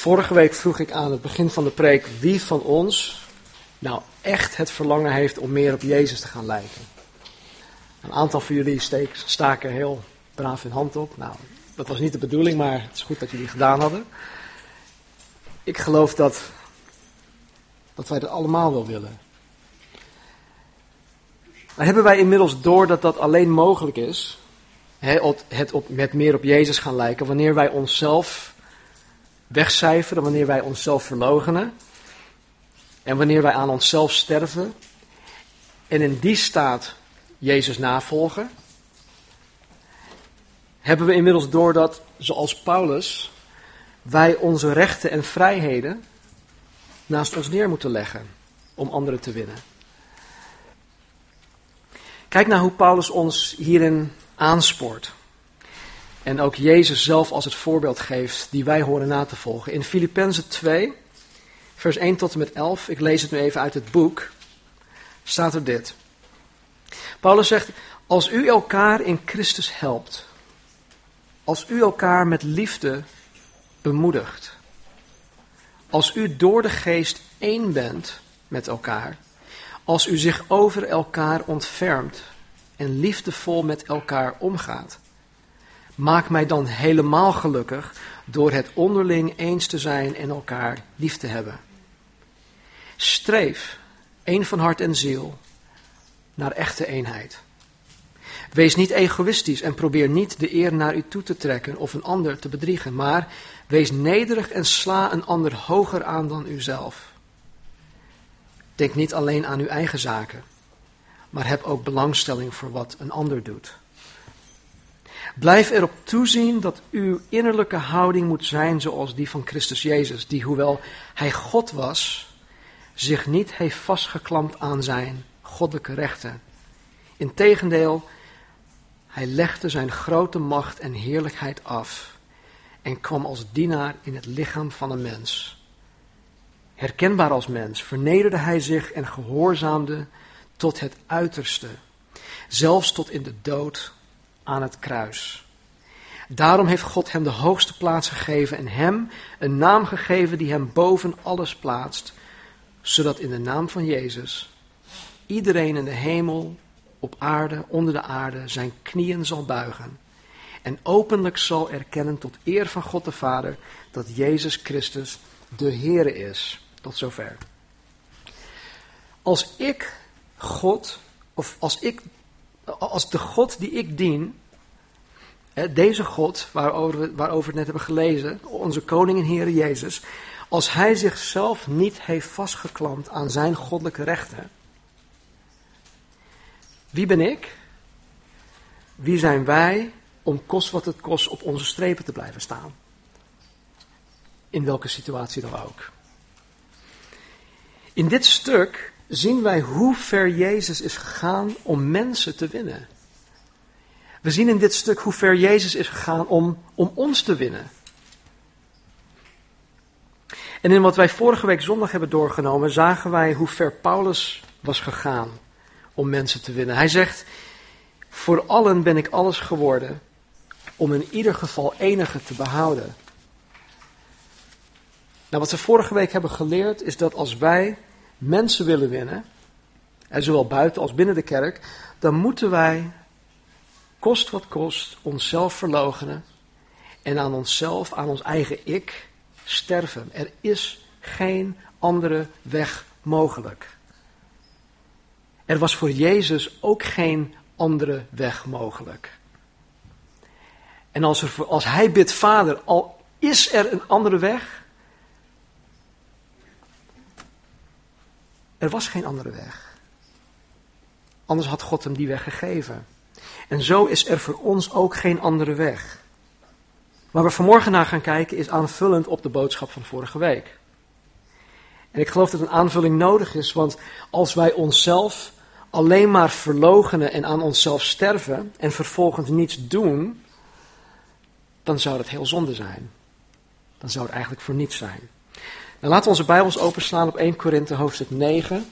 Vorige week vroeg ik aan het begin van de preek wie van ons nou echt het verlangen heeft om meer op Jezus te gaan lijken. Een aantal van jullie steek, staken heel braaf hun hand op. Nou, dat was niet de bedoeling, maar het is goed dat jullie gedaan hadden. Ik geloof dat, dat wij dat allemaal wel willen. Maar hebben wij inmiddels door dat dat alleen mogelijk is, het op, met meer op Jezus gaan lijken, wanneer wij onszelf wegcijferen, wanneer wij onszelf verlogenen en wanneer wij aan onszelf sterven en in die staat Jezus navolgen, hebben we inmiddels door dat, zoals Paulus, wij onze rechten en vrijheden naast ons neer moeten leggen om anderen te winnen. Kijk naar hoe Paulus ons hierin aanspoort. En ook Jezus zelf als het voorbeeld geeft die wij horen na te volgen. In Filippenzen 2, vers 1 tot en met 11, ik lees het nu even uit het boek, staat er dit. Paulus zegt, als u elkaar in Christus helpt, als u elkaar met liefde bemoedigt, als u door de geest één bent met elkaar, als u zich over elkaar ontfermt en liefdevol met elkaar omgaat. Maak mij dan helemaal gelukkig door het onderling eens te zijn en elkaar lief te hebben. Streef, één van hart en ziel, naar echte eenheid. Wees niet egoïstisch en probeer niet de eer naar u toe te trekken of een ander te bedriegen, maar wees nederig en sla een ander hoger aan dan uzelf. Denk niet alleen aan uw eigen zaken, maar heb ook belangstelling voor wat een ander doet. Blijf erop toezien dat uw innerlijke houding moet zijn zoals die van Christus Jezus, die hoewel hij God was, zich niet heeft vastgeklampt aan zijn goddelijke rechten. Integendeel, hij legde zijn grote macht en heerlijkheid af en kwam als dienaar in het lichaam van een mens. Herkenbaar als mens vernederde hij zich en gehoorzaamde tot het uiterste, zelfs tot in de dood aan het kruis. Daarom heeft God hem de hoogste plaats gegeven en hem een naam gegeven die hem boven alles plaatst, zodat in de naam van Jezus iedereen in de hemel, op aarde, onder de aarde zijn knieën zal buigen en openlijk zal erkennen tot eer van God de Vader dat Jezus Christus de Heere is. Tot zover. Als ik God, of als ik, als de God die ik dien, deze God waarover we, waarover het net hebben gelezen, onze koning en Heere Jezus, als hij zichzelf niet heeft vastgeklampt aan zijn goddelijke rechten, wie ben ik? Wie zijn wij om kost wat het kost op onze strepen te blijven staan? In welke situatie dan ook. In dit stuk zien wij hoe ver Jezus is gegaan om mensen te winnen. We zien in dit stuk hoe ver Jezus is gegaan om, om ons te winnen. En in wat wij vorige week zondag hebben doorgenomen, zagen wij hoe ver Paulus was gegaan om mensen te winnen. Hij zegt, voor allen ben ik alles geworden, om in ieder geval enige te behouden. Nou, wat we vorige week hebben geleerd is dat als wij mensen willen winnen, en zowel buiten als binnen de kerk, dan moeten wij, kost wat kost, onszelf verloochenen en aan onszelf, aan ons eigen ik, sterven. Er is geen andere weg mogelijk. Er was voor Jezus ook geen andere weg mogelijk. En als, als hij bidt, Vader, al is er een andere weg, er was geen andere weg. Anders had God hem die weg gegeven. En zo is er voor ons ook geen andere weg. Waar we vanmorgen naar gaan kijken is aanvullend op de boodschap van vorige week. En ik geloof dat een aanvulling nodig is, want als wij onszelf alleen maar verlogenen en aan onszelf sterven en vervolgens niets doen, dan zou dat heel zonde zijn. Dan zou het eigenlijk voor niets zijn. Nou, laten we onze Bijbels openslaan op 1 Korinthe hoofdstuk 9,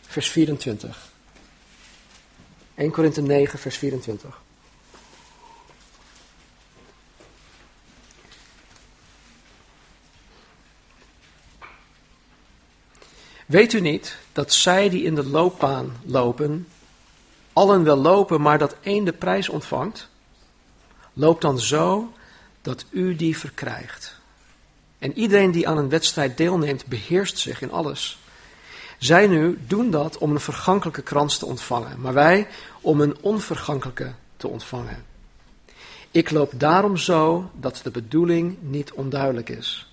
vers 24. 1 Korinthe 9, vers 24. Weet u niet dat zij die in de loopbaan lopen, allen wel lopen, maar dat één de prijs ontvangt? Loop dan zo dat u die verkrijgt. En iedereen die aan een wedstrijd deelneemt, beheerst zich in alles. Zij nu doen dat om een vergankelijke krans te ontvangen, maar wij om een onvergankelijke te ontvangen. Ik loop daarom zo dat de bedoeling niet onduidelijk is.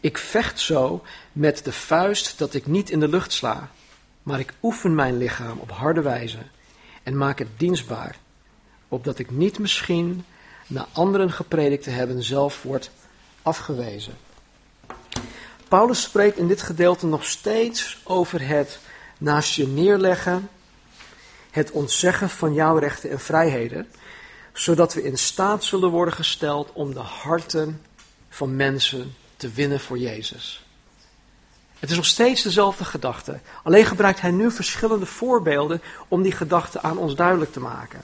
Ik vecht zo met de vuist dat ik niet in de lucht sla, maar ik oefen mijn lichaam op harde wijze en maak het dienstbaar, opdat ik niet misschien na anderen gepredikt te hebben zelf word afgewezen. Paulus spreekt in dit gedeelte nog steeds over het naast je neerleggen, het ontzeggen van jouw rechten en vrijheden, zodat we in staat zullen worden gesteld om de harten van mensen te winnen voor Jezus. Het is nog steeds dezelfde gedachte. Alleen gebruikt hij nu verschillende voorbeelden om die gedachte aan ons duidelijk te maken.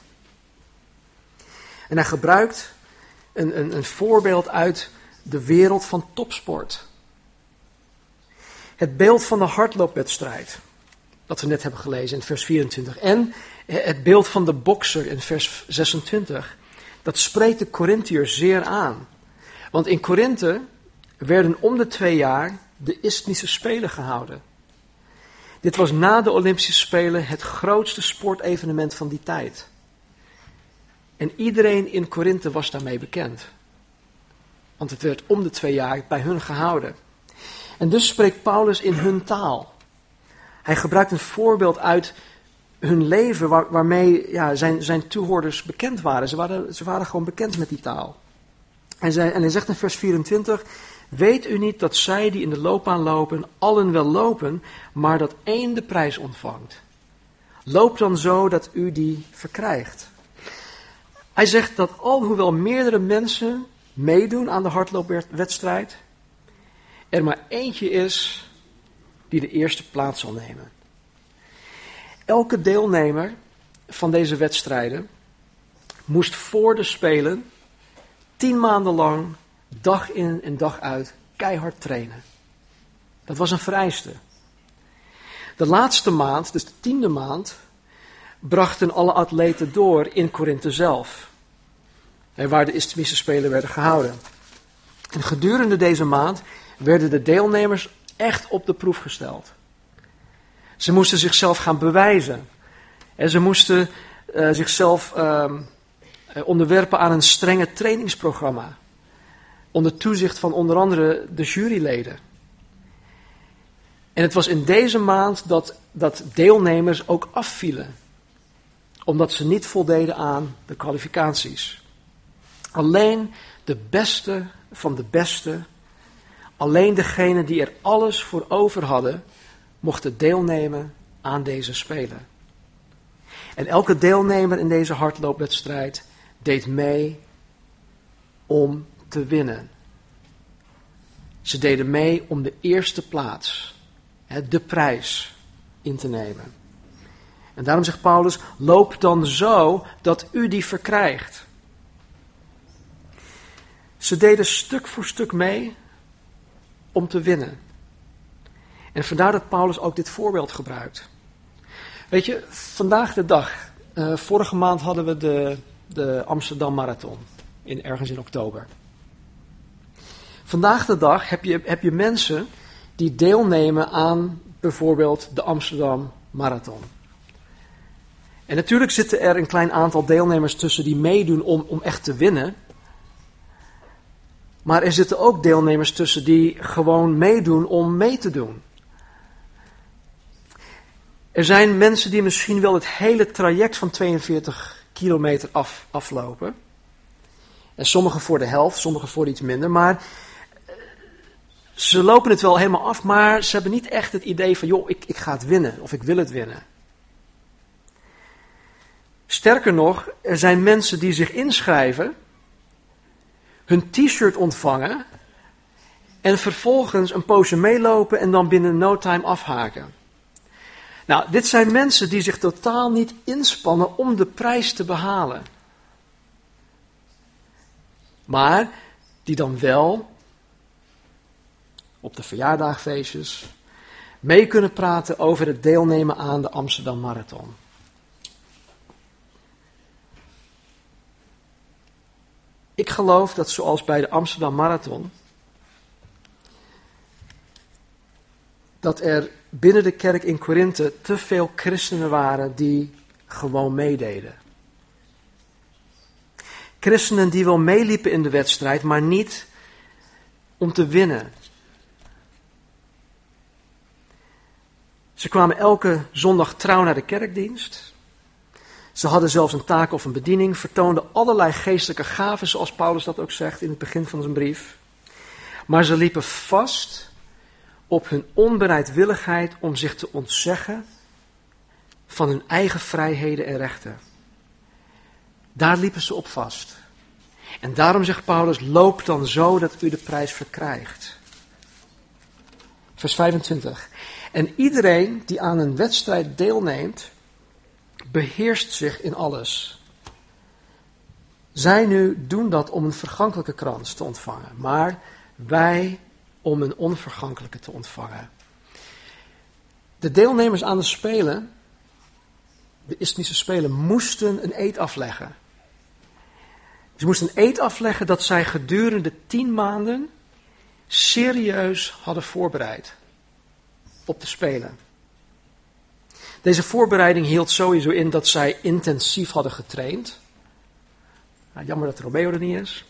En hij gebruikt een, een, een voorbeeld uit de wereld van topsport. Het beeld van de hardloopwedstrijd, dat we net hebben gelezen in vers 24. En het beeld van de bokser in vers 26. Dat spreekt de Corinthiërs zeer aan. Want in Korinthe werden om de twee jaar de Isthmische Spelen gehouden. Dit was na de Olympische Spelen het grootste sportevenement van die tijd. En iedereen in Korinthe was daarmee bekend. Want het werd om de twee jaar bij hun gehouden. En dus spreekt Paulus in hun taal. Hij gebruikt een voorbeeld uit hun leven waarmee ja, zijn, zijn toehoorders bekend waren. Ze, waren. ze waren gewoon bekend met die taal. En, zij, en hij zegt in vers 24: Weet u niet dat zij die in de loopbaan lopen, allen wel lopen, maar dat één de prijs ontvangt? Loop dan zo dat u die verkrijgt. Hij zegt dat alhoewel meerdere mensen meedoen aan de hardloopwedstrijd, er maar eentje is die de eerste plaats zal nemen. Elke deelnemer van deze wedstrijden moest voor de Spelen tien maanden lang, dag in en dag uit, keihard trainen. Dat was een vereiste. De laatste maand, dus de tiende maand, brachten alle atleten door in Korinthe zelf. Waar de Isthmische Spelen werden gehouden. En gedurende deze maand werden de deelnemers echt op de proef gesteld. Ze moesten zichzelf gaan bewijzen. En ze moesten uh, zichzelf uh, onderwerpen aan een strenge trainingsprogramma. Onder toezicht van onder andere de juryleden. En het was in deze maand dat, dat deelnemers ook afvielen. Omdat ze niet voldeden aan de kwalificaties. Alleen de beste van de beste Alleen degenen die er alles voor over hadden, mochten deelnemen aan deze spelen. En elke deelnemer in deze hardloopwedstrijd deed mee om te winnen. Ze deden mee om de eerste plaats, de prijs, in te nemen. En daarom zegt Paulus: loop dan zo dat u die verkrijgt. Ze deden stuk voor stuk mee om te winnen. En vandaar dat Paulus ook dit voorbeeld gebruikt. Weet je, vandaag de dag, uh, vorige maand hadden we de, de Amsterdam Marathon, in, ergens in oktober. Vandaag de dag heb je, heb je mensen die deelnemen aan bijvoorbeeld de Amsterdam Marathon. En natuurlijk zitten er een klein aantal deelnemers tussen die meedoen om, om echt te winnen. Maar er zitten ook deelnemers tussen die gewoon meedoen om mee te doen. Er zijn mensen die misschien wel het hele traject van 42 kilometer af, aflopen. En sommigen voor de helft, sommigen voor iets minder. Maar eh, ze lopen het wel helemaal af, maar ze hebben niet echt het idee van, joh, ik, ik ga het winnen of ik wil het winnen. Sterker nog, er zijn mensen die zich inschrijven hun t-shirt ontvangen en vervolgens een poosje meelopen en dan binnen no time afhaken. Nou, dit zijn mensen die zich totaal niet inspannen om de prijs te behalen. Maar die dan wel op de verjaardagfeestjes mee kunnen praten over het deelnemen aan de Amsterdam Marathon. Ik geloof dat zoals bij de Amsterdam Marathon, dat er binnen de kerk in Korinthe te veel christenen waren die gewoon meededen. Christenen die wel meeliepen in de wedstrijd, maar niet om te winnen. Ze kwamen elke zondag trouw naar de kerkdienst. Ze hadden zelfs een taak of een bediening, vertoonden allerlei geestelijke gaven, zoals Paulus dat ook zegt in het begin van zijn brief. Maar ze liepen vast op hun onbereidwilligheid om zich te ontzeggen van hun eigen vrijheden en rechten. Daar liepen ze op vast. En daarom zegt Paulus: loop dan zo dat u de prijs verkrijgt. Vers 25. En iedereen die aan een wedstrijd deelneemt, beheerst zich in alles. Zij nu doen dat om een vergankelijke krans te ontvangen, maar wij om een onvergankelijke te ontvangen. De deelnemers aan de Spelen, de Isthmische Spelen, moesten een eed afleggen. Ze moesten een eed afleggen dat zij gedurende tien maanden serieus hadden voorbereid op de Spelen. Deze voorbereiding hield sowieso in dat zij intensief hadden getraind. Nou, jammer dat Romeo er niet is.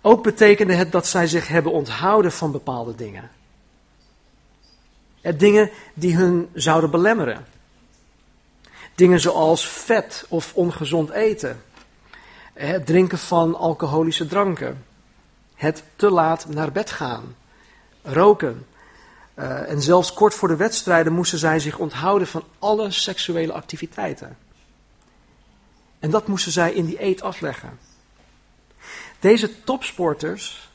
Ook betekende het dat zij zich hebben onthouden van bepaalde dingen. dingen die hun zouden belemmeren. Dingen zoals vet of ongezond eten. Het drinken van alcoholische dranken. Het te laat naar bed gaan. Roken. Uh, en zelfs kort voor de wedstrijden moesten zij zich onthouden van alle seksuele activiteiten. En dat moesten zij in die eet afleggen. Deze topsporters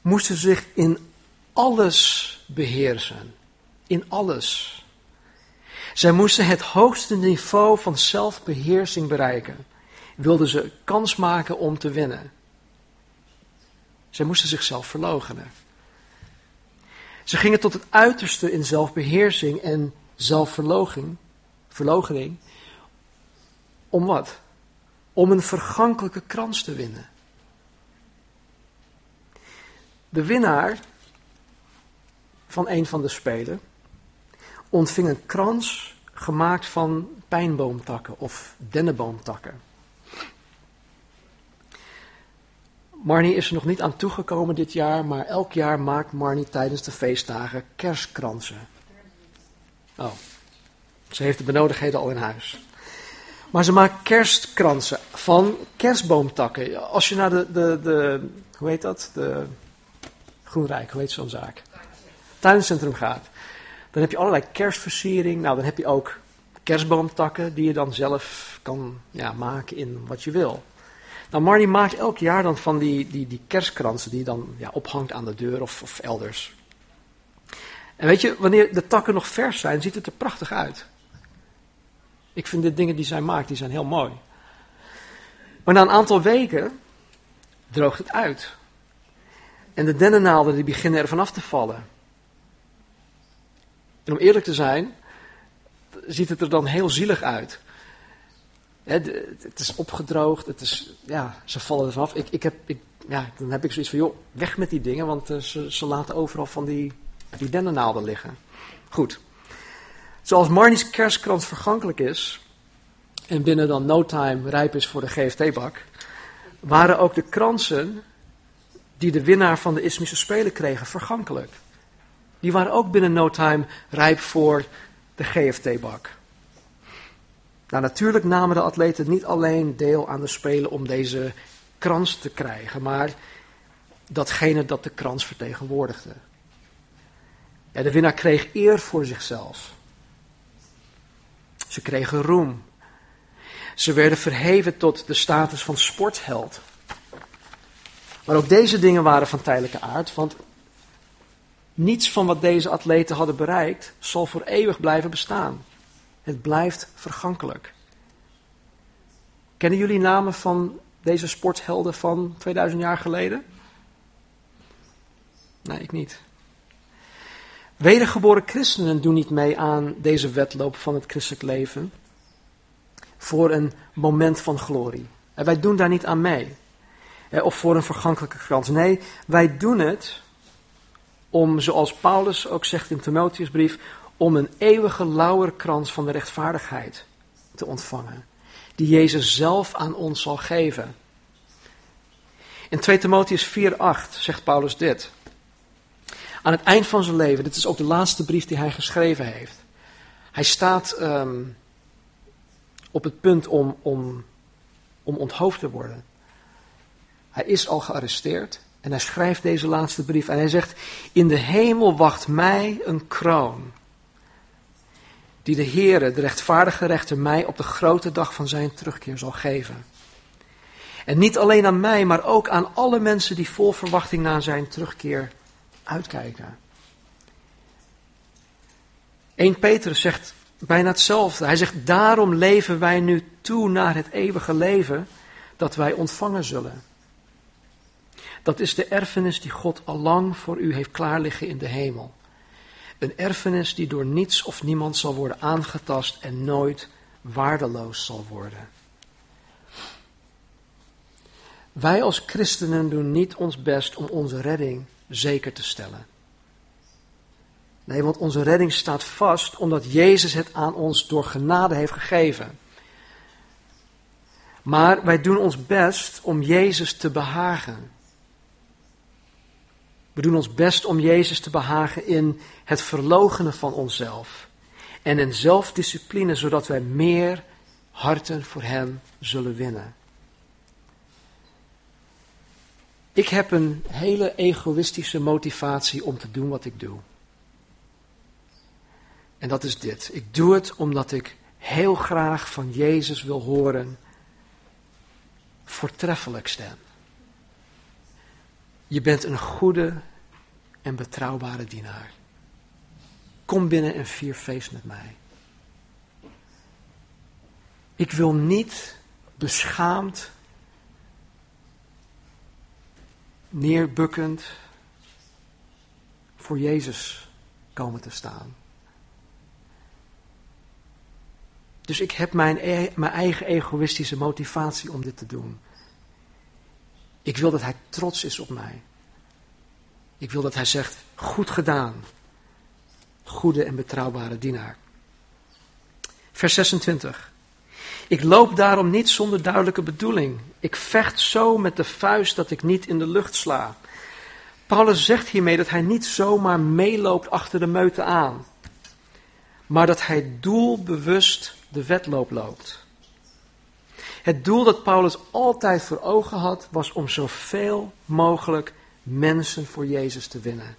moesten zich in alles beheersen. In alles. Zij moesten het hoogste niveau van zelfbeheersing bereiken. Wilden ze kans maken om te winnen. Zij moesten zichzelf verloochenen. Ze gingen tot het uiterste in zelfbeheersing en zelfverloochening. Om wat? Om een vergankelijke krans te winnen. De winnaar van een van de spelen ontving een krans gemaakt van pijnboomtakken of dennenboomtakken. Marnie is er nog niet aan toegekomen dit jaar, maar elk jaar maakt Marnie tijdens de feestdagen kerstkransen. Oh, ze heeft de benodigdheden al in huis. Maar ze maakt kerstkransen van kerstboomtakken. Als je naar de, de, de hoe heet dat? De Groenrijk, hoe heet zo'n zaak? Tuincentrum gaat. Dan heb je allerlei kerstversiering. Nou, dan heb je ook kerstboomtakken die je dan zelf kan ja, maken in wat je wil. Nou, Marnie maakt elk jaar dan van die, die, die kerstkransen die dan ja, ophangt aan de deur of, of elders. En weet je, wanneer de takken nog vers zijn, ziet het er prachtig uit. Ik vind de dingen die zij maakt, die zijn heel mooi. Maar na een aantal weken droogt het uit. En de dennennaalden die beginnen er vanaf te vallen. En om eerlijk te zijn, ziet het er dan heel zielig uit. Het is opgedroogd, het is, ja, ze vallen er vanaf. Ik, ik heb, ik, ja, dan heb ik zoiets van, joh, weg met die dingen, want uh, ze, ze laten overal van die, die dennennaalden liggen. Goed. Zoals Marnie's kerstkrans vergankelijk is, en binnen dan no time rijp is voor de GFT-bak, waren ook de kransen die de winnaar van de Ismische Spelen kregen vergankelijk. Die waren ook binnen no time rijp voor de GFT-bak. Nou, natuurlijk namen de atleten niet alleen deel aan de Spelen om deze krans te krijgen, maar datgene dat de krans vertegenwoordigde. De winnaar kreeg eer voor zichzelf. Ze kregen roem. Ze werden verheven tot de status van sportheld. Maar ook deze dingen waren van tijdelijke aard, want niets van wat deze atleten hadden bereikt zal voor eeuwig blijven bestaan. Het blijft vergankelijk. Kennen jullie namen van deze sporthelden van 2000 jaar geleden? Nee, ik niet. Wedergeboren christenen doen niet mee aan deze wedloop van het christelijk leven voor een moment van glorie. En wij doen daar niet aan mee. Of voor een vergankelijke krans. Nee, wij doen het om, zoals Paulus ook zegt in Timotheusbrief, om een eeuwige lauwerkrans van de rechtvaardigheid te ontvangen. Die Jezus zelf aan ons zal geven. In 2 Timotheus 4:8 zegt Paulus dit. Aan het eind van zijn leven, dit is ook de laatste brief die hij geschreven heeft. Hij staat um, op het punt om, om, om onthoofd te worden. Hij is al gearresteerd en hij schrijft deze laatste brief en hij zegt, in de hemel wacht mij een kroon, die de Heere, de rechtvaardige rechter, mij op de grote dag van zijn terugkeer zal geven. En niet alleen aan mij, maar ook aan alle mensen die vol verwachting naar zijn terugkeer uitkijken. 1 Petrus zegt bijna hetzelfde. Hij zegt, daarom leven wij nu toe naar het eeuwige leven dat wij ontvangen zullen. Dat is de erfenis die God al lang voor u heeft klaarliggen in de hemel. Een erfenis die door niets of niemand zal worden aangetast en nooit waardeloos zal worden. Wij als christenen doen niet ons best om onze redding zeker te stellen. Nee, want onze redding staat vast omdat Jezus het aan ons door genade heeft gegeven. Maar wij doen ons best om Jezus te behagen. We doen ons best om Jezus te behagen in het verlogenen van onszelf. En in zelfdiscipline, zodat wij meer harten voor Hem zullen winnen. Ik heb een hele egoïstische motivatie om te doen wat ik doe. En dat is dit. Ik doe het omdat ik heel graag van Jezus wil horen. Voortreffelijk stem. Je bent een goede en betrouwbare dienaar. Kom binnen en vier feest met mij. Ik wil niet beschaamd, neerbukkend voor Jezus komen te staan. Dus ik heb mijn, e-, mijn eigen egoïstische motivatie om dit te doen. Ik wil dat hij trots is op mij. Ik wil dat hij zegt, goed gedaan, goede en betrouwbare dienaar. Vers 26. Ik loop daarom niet zonder duidelijke bedoeling. Ik vecht zo met de vuist dat ik niet in de lucht sla. Paulus zegt hiermee dat hij niet zomaar meeloopt achter de meute aan, maar dat hij doelbewust de wedloop loopt. Het doel dat Paulus altijd voor ogen had, was om zoveel mogelijk mensen voor Jezus te winnen.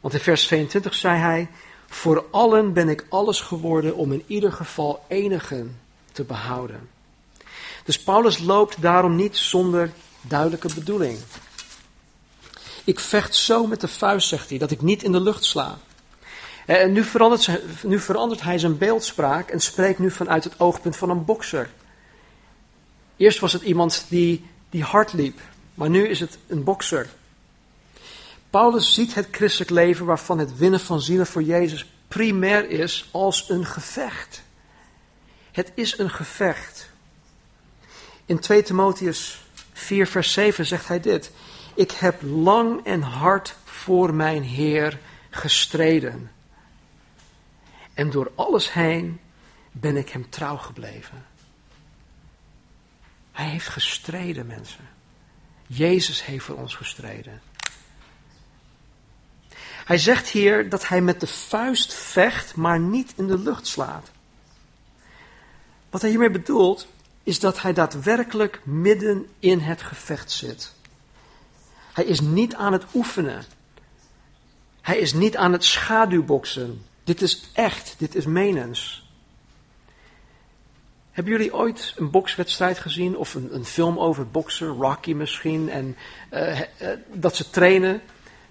Want in vers 22 zei hij: Voor allen ben ik alles geworden om in ieder geval enigen te behouden. Dus Paulus loopt daarom niet zonder duidelijke bedoeling. Ik vecht zo met de vuist, zegt hij, dat ik niet in de lucht sla. En nu verandert, nu verandert hij zijn beeldspraak en spreekt nu vanuit het oogpunt van een bokser. Eerst was het iemand die, die hard liep, maar nu is het een bokser. Paulus ziet het christelijk leven waarvan het winnen van zielen voor Jezus primair is als een gevecht. Het is een gevecht. In 2 Timotheus 4 vers 7 zegt hij dit. Ik heb lang en hard voor mijn Heer gestreden. En door alles heen ben ik hem trouw gebleven. Hij heeft gestreden, mensen. Jezus heeft voor ons gestreden. Hij zegt hier dat hij met de vuist vecht, maar niet in de lucht slaat. Wat hij hiermee bedoelt, is dat hij daadwerkelijk midden in het gevecht zit. Hij is niet aan het oefenen. Hij is niet aan het schaduwboksen. Dit is echt, dit is menens. Hebben jullie ooit een bokswedstrijd gezien of een, een film over boksen, Rocky misschien, en uh, uh, dat ze trainen?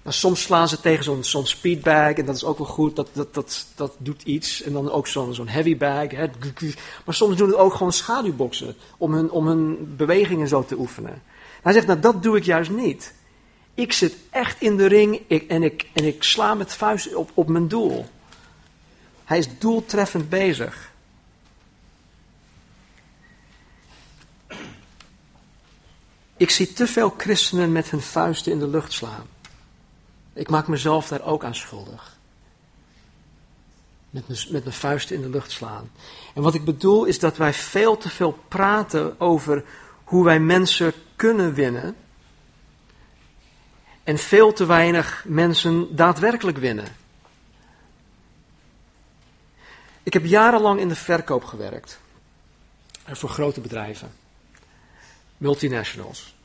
Maar soms slaan ze tegen zo'n speedbag en dat is ook wel goed, dat, dat, dat, dat doet iets. En dan ook zo'n zo'n heavy bag. Hè. Maar soms doen ze ook gewoon schaduwboksen om hun, om hun bewegingen zo te oefenen. Hij zegt, nou dat doe ik juist niet. ik zit echt in de ring en, ik, en ik sla met vuist op, op mijn doel. Hij is doeltreffend bezig. Ik zie te veel christenen met hun vuisten in de lucht slaan. Ik maak mezelf daar ook aan schuldig. Met mijn, met mijn vuisten in de lucht slaan. En wat ik bedoel is dat wij veel te veel praten over hoe wij mensen kunnen winnen. En veel te weinig mensen daadwerkelijk winnen. Ik heb jarenlang in de verkoop gewerkt. Voor grote bedrijven. Multinationals.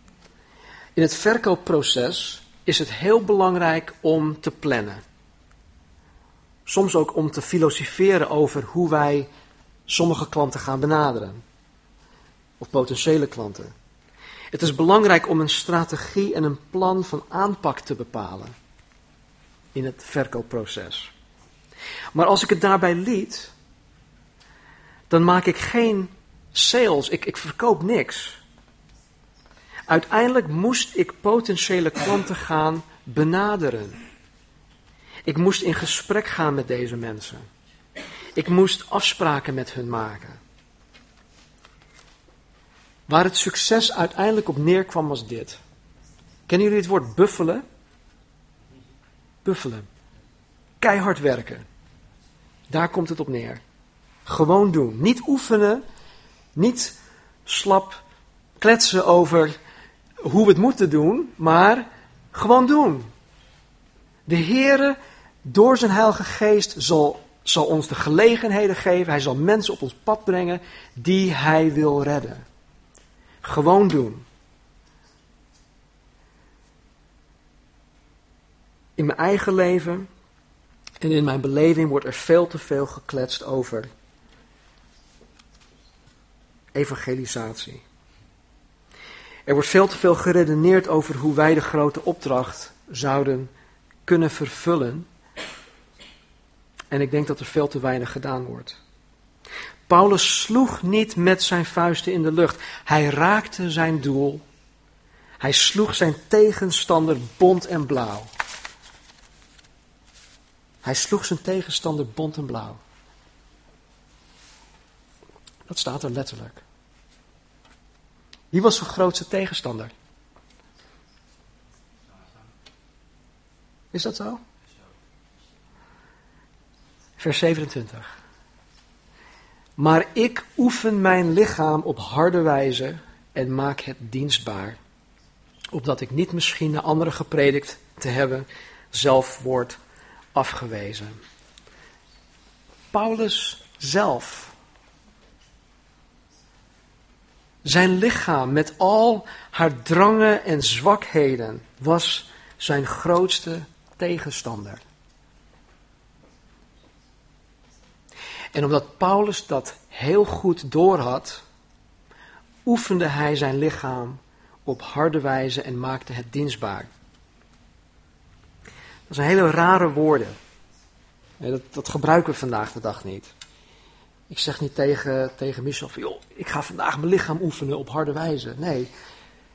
In het verkoopproces is het heel belangrijk om te plannen. Soms ook om te filosoferen over hoe wij sommige klanten gaan benaderen. Of potentiële klanten. Het is belangrijk om een strategie en een plan van aanpak te bepalen in het verkoopproces. Maar als ik het daarbij liet, dan maak ik geen sales, ik, ik verkoop niks. Uiteindelijk moest ik potentiële klanten gaan benaderen. Ik moest in gesprek gaan met deze mensen. Ik moest afspraken met hun maken. Waar het succes uiteindelijk op neerkwam was dit. Kennen jullie het woord buffelen? Buffelen. Keihard werken. Daar komt het op neer. Gewoon doen. Niet oefenen. Niet slap kletsen over hoe we het moeten doen, maar gewoon doen. De Heere, door zijn Heilige Geest, zal, zal ons de gelegenheden geven. Hij zal mensen op ons pad brengen die Hij wil redden. Gewoon doen. In mijn eigen leven en in mijn beleving wordt er veel te veel gekletst over evangelisatie. Er wordt veel te veel geredeneerd over hoe wij de grote opdracht zouden kunnen vervullen. En ik denk dat er veel te weinig gedaan wordt. Paulus sloeg niet met zijn vuisten in de lucht. Hij raakte zijn doel. Hij sloeg zijn tegenstander bont en blauw. Hij sloeg zijn tegenstander bont en blauw. Dat staat er letterlijk. Wie was zijn grootste tegenstander? Is dat zo? Vers 27. Maar ik oefen mijn lichaam op harde wijze en maak het dienstbaar, opdat ik niet misschien naar anderen gepredikt te hebben zelf word afgewezen. Paulus zelf Zijn lichaam met al haar drangen en zwakheden was zijn grootste tegenstander. En omdat Paulus dat heel goed doorhad, oefende hij zijn lichaam op harde wijze en maakte het dienstbaar. Dat zijn hele rare woorden. Dat, dat gebruiken we vandaag de dag niet. Ik zeg niet tegen, tegen Michel van, joh, ik ga vandaag mijn lichaam oefenen op harde wijze. Nee,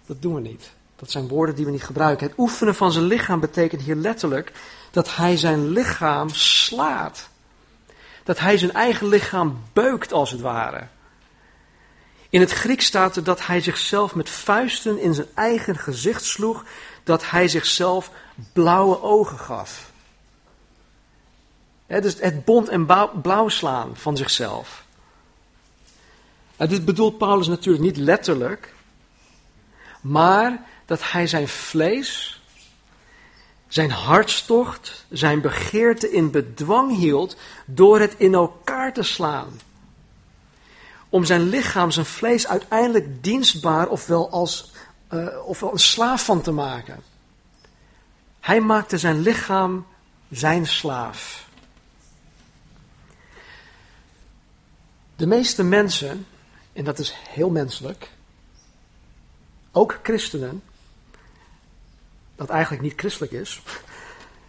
dat doen we niet. Dat zijn woorden die we niet gebruiken. Het oefenen van zijn lichaam betekent hier letterlijk dat hij zijn lichaam slaat. Dat hij zijn eigen lichaam beukt als het ware. In het Grieks staat er dat hij zichzelf met vuisten in zijn eigen gezicht sloeg, dat hij zichzelf blauwe ogen gaf dus het bont en blauw slaan van zichzelf. Dit bedoelt Paulus natuurlijk niet letterlijk, maar dat hij zijn vlees, zijn hartstocht, zijn begeerte in bedwang hield door het in elkaar te slaan. Om zijn lichaam, zijn vlees uiteindelijk dienstbaar ofwel, als, uh, ofwel een slaaf van te maken. Hij maakte zijn lichaam zijn slaaf. De meeste mensen, en dat is heel menselijk, ook christenen, dat eigenlijk niet christelijk is,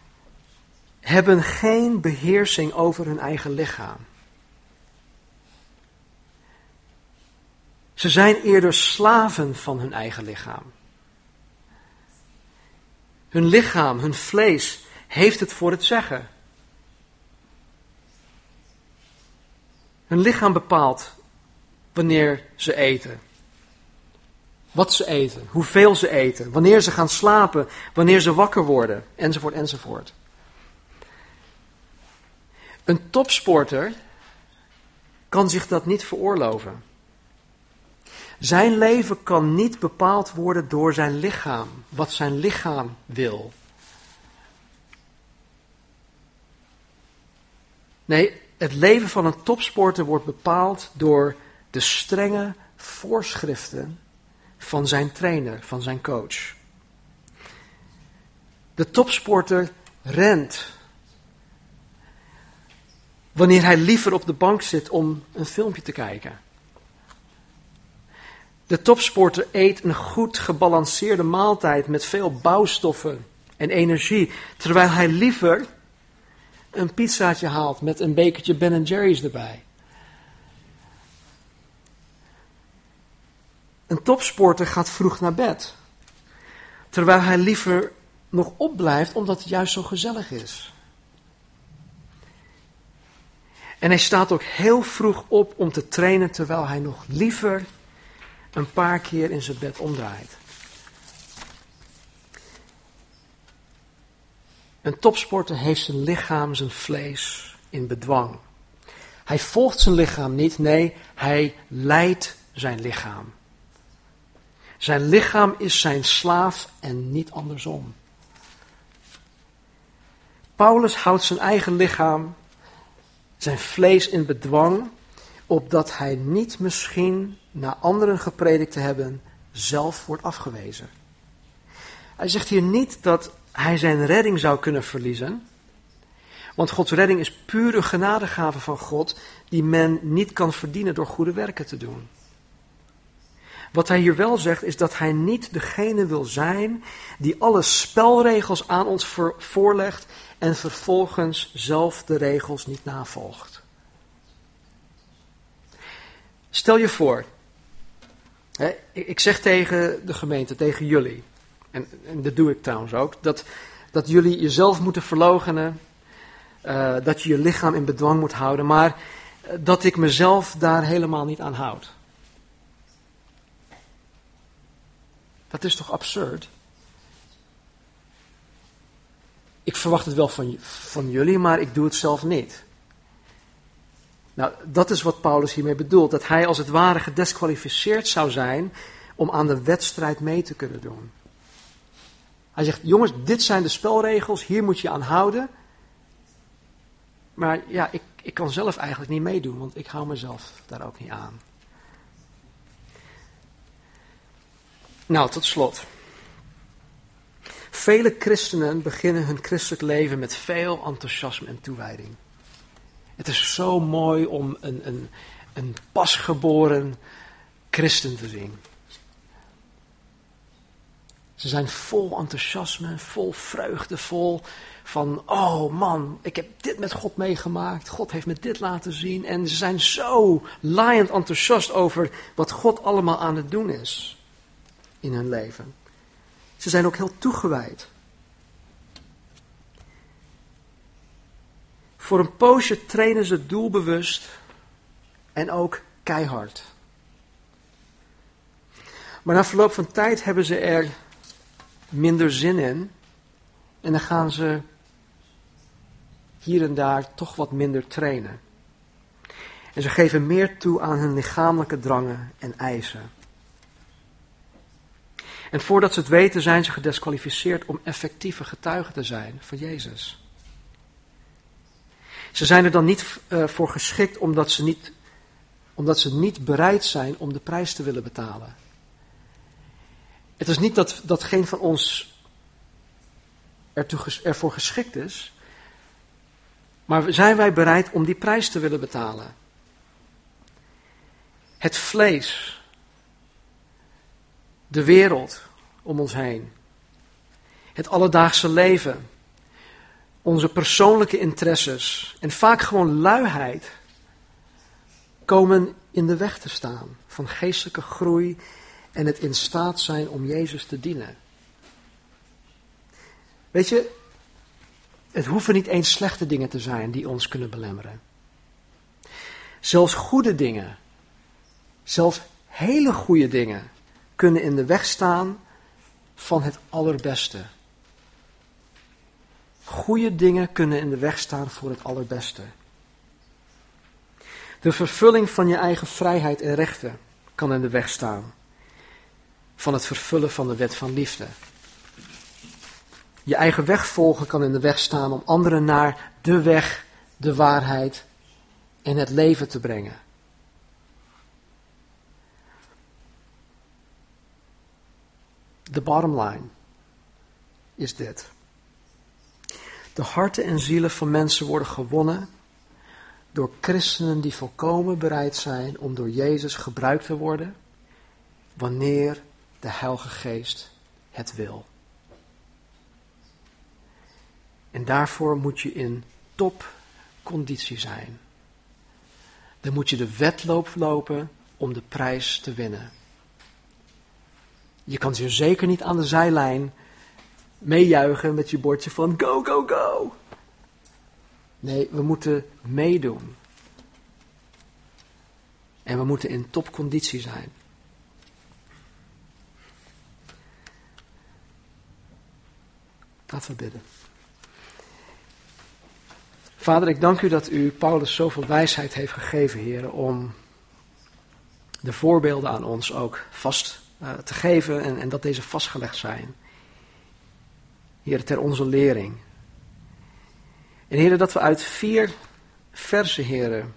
hebben geen beheersing over hun eigen lichaam. Ze zijn eerder slaven van hun eigen lichaam. Hun lichaam, hun vlees heeft het voor het zeggen. Hun lichaam bepaalt wanneer ze eten. Wat ze eten, hoeveel ze eten, wanneer ze gaan slapen, wanneer ze wakker worden, enzovoort, enzovoort. Een topsporter kan zich dat niet veroorloven. Zijn leven kan niet bepaald worden door zijn lichaam, wat zijn lichaam wil. Nee, het leven van een topsporter wordt bepaald door de strenge voorschriften van zijn trainer, van zijn coach. De topsporter rent wanneer hij liever op de bank zit om een filmpje te kijken. De topsporter eet een goed gebalanceerde maaltijd met veel bouwstoffen en energie, terwijl hij liever een pizzaatje haalt met een bekertje Ben Jerry's erbij. Een topsporter gaat vroeg naar bed, terwijl hij liever nog opblijft omdat het juist zo gezellig is. En hij staat ook heel vroeg op om te trainen, terwijl hij nog liever een paar keer in zijn bed omdraait. Een topsporter heeft zijn lichaam, zijn vlees in bedwang. Hij volgt zijn lichaam niet, nee, hij leidt zijn lichaam. Zijn lichaam is zijn slaaf en niet andersom. Paulus houdt zijn eigen lichaam, zijn vlees in bedwang, opdat hij niet misschien na anderen gepredikt te hebben zelf wordt afgewezen. Hij zegt hier niet dat hij zijn redding zou kunnen verliezen. Want Gods redding is pure genadegave van God, die men niet kan verdienen door goede werken te doen. Wat hij hier wel zegt, is dat hij niet degene wil zijn die alle spelregels aan ons voorlegt en vervolgens zelf de regels niet navolgt. Stel je voor, ik zeg tegen de gemeente, tegen jullie, en, en dat doe ik trouwens ook, dat, dat jullie jezelf moeten verloochenen, uh, dat je je lichaam in bedwang moet houden, maar uh, dat ik mezelf daar helemaal niet aan houd. Dat is toch absurd? Ik verwacht het wel van, van jullie, maar ik doe het zelf niet. Nou, dat is wat Paulus hiermee bedoelt. Dat hij als het ware gedesqualificeerd zou zijn om aan de wedstrijd mee te kunnen doen. Hij zegt, jongens, dit zijn de spelregels, hier moet je aan houden. Maar ja, ik, ik kan zelf eigenlijk niet meedoen, want ik hou mezelf daar ook niet aan. Nou, tot slot. Vele christenen beginnen hun christelijk leven met veel enthousiasme en toewijding. Het is zo mooi om een, een, een pasgeboren christen te zien. Ze zijn vol enthousiasme, vol vreugde, vol van, oh man, ik heb dit met God meegemaakt. God heeft me dit laten zien. En ze zijn zo laaiend enthousiast over wat God allemaal aan het doen is in hun leven. Ze zijn ook heel toegewijd. Voor een poosje trainen ze doelbewust en ook keihard. Maar na verloop van tijd hebben ze er minder zin in. En dan gaan ze hier en daar toch wat minder trainen. En ze geven meer toe aan hun lichamelijke drangen en eisen. En voordat ze het weten zijn ze gedesqualificeerd om effectieve getuigen te zijn van Jezus. Ze zijn er dan niet uh, voor geschikt omdat ze niet, omdat ze niet bereid zijn om de prijs te willen betalen. Het is niet dat, dat geen van ons ervoor geschikt is, maar zijn wij bereid om die prijs te willen betalen? Het vlees, de wereld om ons heen, het alledaagse leven, onze persoonlijke interesses en vaak gewoon luiheid komen in de weg te staan van geestelijke groei en het in staat zijn om Jezus te dienen. Weet je, het hoeven niet eens slechte dingen te zijn die ons kunnen belemmeren. Zelfs goede dingen, zelfs hele goede dingen, kunnen in de weg staan van het allerbeste. Goede dingen kunnen in de weg staan voor het allerbeste. De vervulling van je eigen vrijheid en rechten kan in de weg staan van het vervullen van de wet van liefde. Je eigen weg volgen kan in de weg staan om anderen naar de weg, de waarheid en het leven te brengen. De bottom line is dit. De harten en zielen van mensen worden gewonnen door christenen die volkomen bereid zijn om door Jezus gebruikt te worden wanneer de Heilige Geest het wil. En daarvoor moet je in topconditie zijn. Dan moet je de wedloop lopen om de prijs te winnen. Je kan je zeker niet aan de zijlijn meejuichen met je bordje van go, go, go. Nee, we moeten meedoen. En we moeten in topconditie zijn. Laten we bidden. Vader, ik dank u dat u Paulus zoveel wijsheid heeft gegeven, heren, om de voorbeelden aan ons ook vast uh, te geven en, en dat deze vastgelegd zijn. Heer, ter onze lering. En heren, dat we uit vier versen, heren,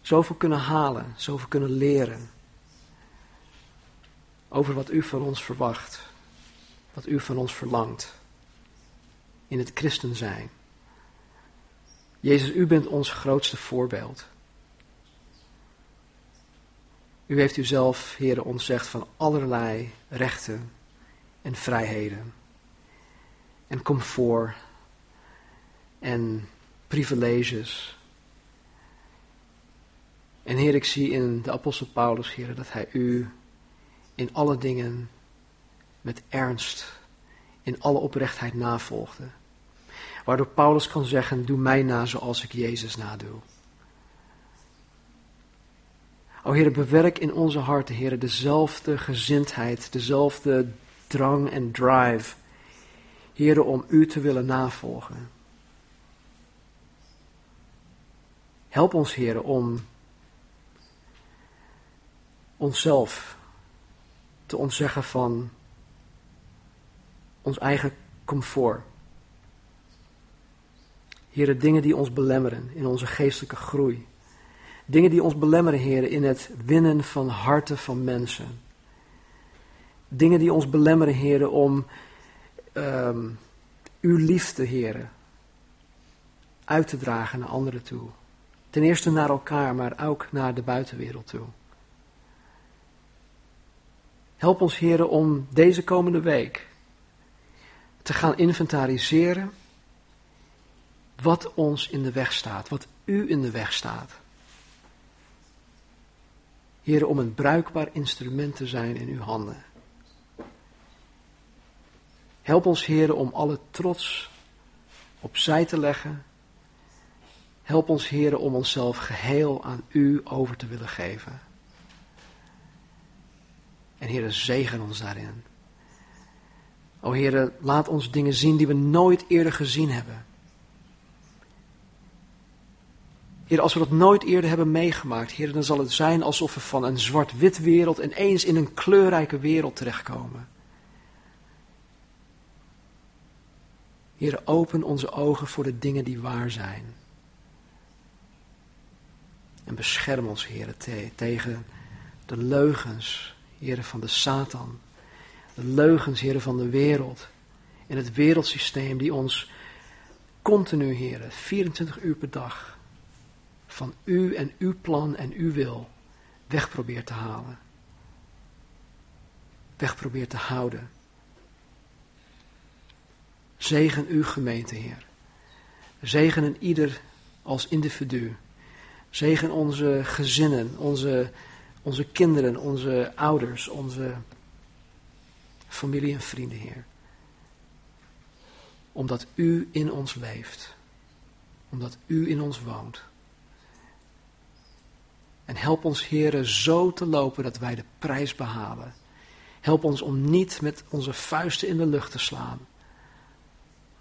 zoveel kunnen halen, zoveel kunnen leren. Over wat u van ons verwacht, wat u van ons verlangt in het christen zijn. Jezus, u bent ons grootste voorbeeld. U heeft uzelf, heren, ontzegd van allerlei rechten en vrijheden en comfort en privileges. En Heer, ik zie in de apostel Paulus, Heer, dat hij u in alle dingen met ernst, in alle oprechtheid navolgde. Waardoor Paulus kan zeggen, doe mij na zoals ik Jezus nadoe. O Heer, bewerk in onze harten, Heer, dezelfde gezindheid, dezelfde drang en drive, Heer, om U te willen navolgen. Help ons, Heer, om onszelf te ontzeggen van ons eigen comfort. Heren, dingen die ons belemmeren in onze geestelijke groei. Dingen die ons belemmeren, heren, in het winnen van harten van mensen. Dingen die ons belemmeren, heren, om um, uw liefde, heren, uit te dragen naar anderen toe. Ten eerste naar elkaar, maar ook naar de buitenwereld toe. Help ons, heren, om deze komende week te gaan inventariseren wat ons in de weg staat, wat u in de weg staat. Heren, om een bruikbaar instrument te zijn in uw handen. Help ons, heren, om alle trots opzij te leggen. Help ons, heren, om onszelf geheel aan u over te willen geven. En heren, zegen ons daarin. O heren, laat ons dingen zien die we nooit eerder gezien hebben. Heer, als we dat nooit eerder hebben meegemaakt, Heer, dan zal het zijn alsof we van een zwart-wit wereld ineens in een kleurrijke wereld terechtkomen. Heer, open onze ogen voor de dingen die waar zijn. En bescherm ons, Heer, tegen de leugens, Heer, van de Satan. De leugens, Heer, van de wereld. En het wereldsysteem die ons continu, Heer, 24 uur per dag van u en uw plan en uw wil weg probeert te halen. Weg probeert te houden. Zegen uw gemeente, Heer. Zegen een ieder als individu. Zegen onze gezinnen, onze, onze kinderen, onze ouders, onze familie en vrienden, Heer. omdat u in ons leeft. Omdat u in ons woont. En help ons, heren, zo te lopen dat wij de prijs behalen. Help ons om niet met onze vuisten in de lucht te slaan.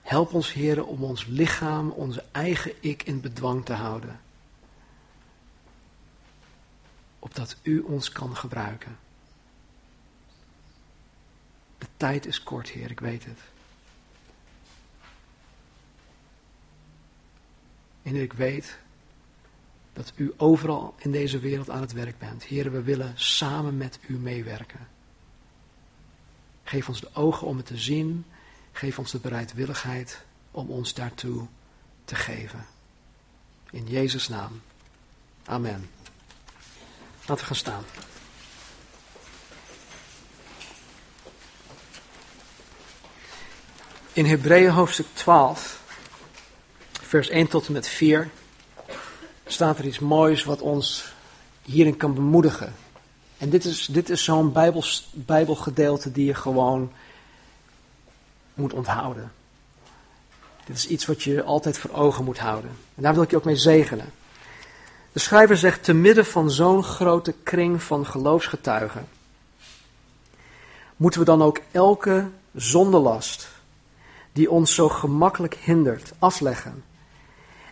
Help ons, heren, om ons lichaam, onze eigen ik in bedwang te houden. Opdat u ons kan gebruiken. De tijd is kort, Heer, ik weet het. En ik weet dat u overal in deze wereld aan het werk bent. Heer, we willen samen met u meewerken. Geef ons de ogen om het te zien. Geef ons de bereidwilligheid om ons daartoe te geven. In Jezus' naam. Amen. Laten we gaan staan. In Hebreeën hoofdstuk 12, vers 1 tot en met 4, staat er iets moois wat ons hierin kan bemoedigen. En dit is, dit is zo'n Bijbelgedeelte die je gewoon moet onthouden. Dit is iets wat je altijd voor ogen moet houden. En daar wil ik je ook mee zegenen. De schrijver zegt, te midden van zo'n grote kring van geloofsgetuigen, moeten we dan ook elke zondelast die ons zo gemakkelijk hindert afleggen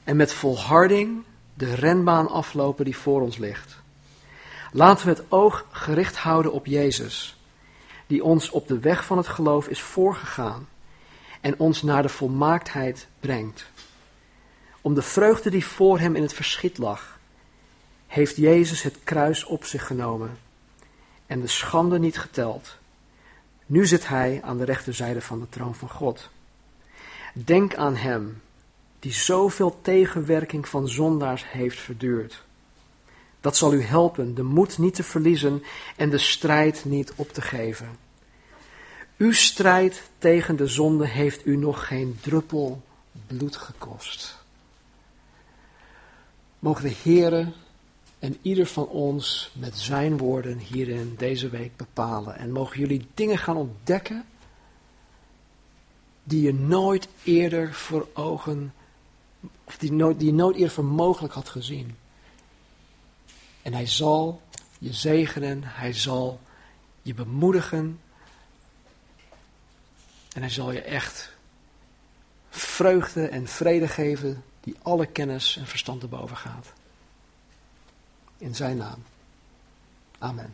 en met volharding de renbaan aflopen die voor ons ligt. Laten we het oog gericht houden op Jezus, die ons op de weg van het geloof is voorgegaan en ons naar de volmaaktheid brengt. Om de vreugde die voor hem in het verschiet lag, heeft Jezus het kruis op zich genomen en de schande niet geteld. Nu zit hij aan de rechterzijde van de troon van God. Denk aan hem die zoveel tegenwerking van zondaars heeft verduurd. Dat zal u helpen de moed niet te verliezen en de strijd niet op te geven. Uw strijd tegen de zonde heeft u nog geen druppel bloed gekost. Mogen de Heere en ieder van ons met zijn woorden hierin deze week bepalen. En mogen jullie dingen gaan ontdekken die je nooit eerder voor ogen, of die, nooit, die je nooit eerder voor mogelijk had gezien. En hij zal je zegenen, hij zal je bemoedigen en hij zal je echt vreugde en vrede geven die alle kennis en verstand erboven gaat. In zijn naam. Amen.